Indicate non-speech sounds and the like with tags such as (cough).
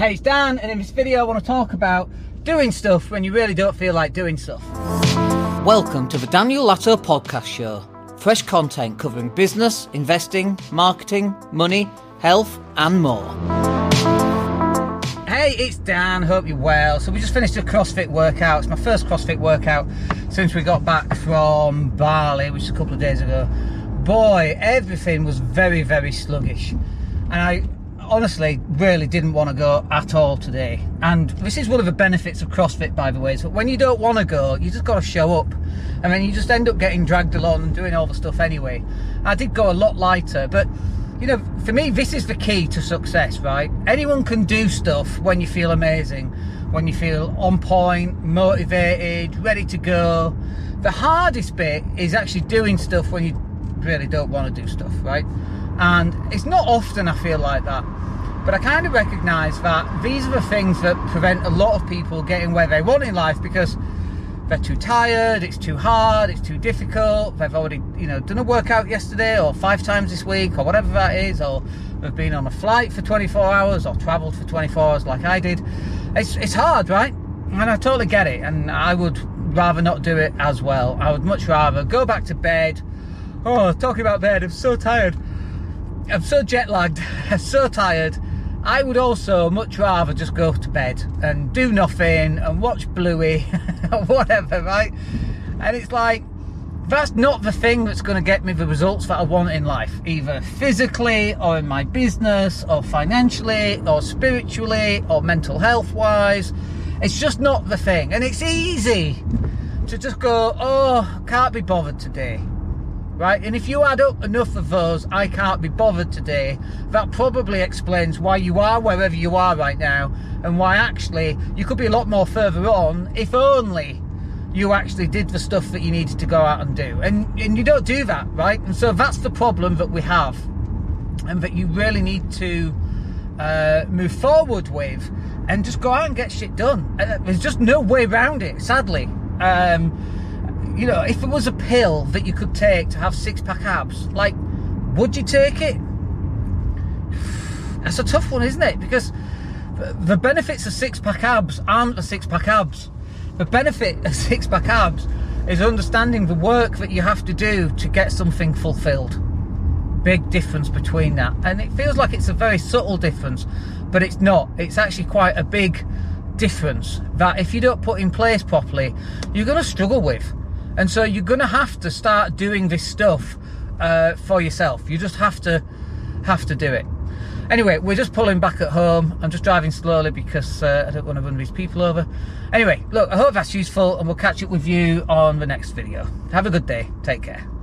Hey, it's Dan, and in this video I want to talk about doing stuff when you really don't feel like doing stuff. Welcome to the Daniel Latto Podcast Show. Fresh content covering business, investing, marketing, money, health, and more. Hey, it's Dan. Hope you're well. So we just finished a CrossFit workout. It's my first CrossFit workout since we got back from Bali, which is a couple of days ago. Boy, everything was very, very sluggish, and I honestly really didn't want to go at all today. And this is one of the benefits of CrossFit, by the way, is that when you don't want to go, you just got to show up. And then you just end up getting dragged along and doing all the stuff anyway. I did go a lot lighter, but you know, for me, this is the key to success, right? Anyone can do stuff when you feel amazing, when you feel on point, motivated, ready to go. The hardest bit is actually doing stuff when you really don't want to do stuff, right? And it's not often I feel like that. But I kind of recognise that these are the things that prevent a lot of people getting where they want in life because they're too tired, it's too hard, it's too difficult, they've already, you know, done a workout yesterday or five times this week or whatever that is, or they've been on a flight for 24 hours or travelled for 24 hours like I did. It's, it's hard, right? And I totally get it, and I would rather not do it as well. I would much rather go back to bed. Oh, talking about bed, I'm so tired. I'm so jet lagged, (laughs) I'm so tired I would also much rather just go to bed and do nothing and watch Bluey (laughs) or whatever, right? And it's like, that's not the thing that's going to get me the results that I want in life, either physically or in my business or financially or spiritually or mental health wise. It's just not the thing. And it's easy to just go, oh, can't be bothered today right? And if you add up enough of those, I can't be bothered today, that probably explains why you are wherever you are right now and why actually you could be a lot more further on if only you actually did the stuff that you needed to go out and do. And, and you don't do that, right? And so that's the problem that we have and that you really need to uh, move forward with and just go out and get shit done. Uh, there's just no way around it, sadly. Um, you know, if it was a pill that you could take to have six pack abs, like, would you take it? (sighs) That's a tough one, isn't it? Because the benefits of six pack abs aren't the six pack abs. The benefit of (laughs) six pack abs is understanding the work that you have to do to get something fulfilled. Big difference between that. And it feels like it's a very subtle difference, but it's not. It's actually quite a big difference that if you don't put in place properly, you're going to struggle with. And so you're going to have to start doing this stuff uh, for yourself. You just have to have to do it. Anyway, we're just pulling back at home. I'm just driving slowly because uh, I don't want to run these people over. Anyway, look, I hope that's useful and we'll catch up with you on the next video. Have a good day. Take care.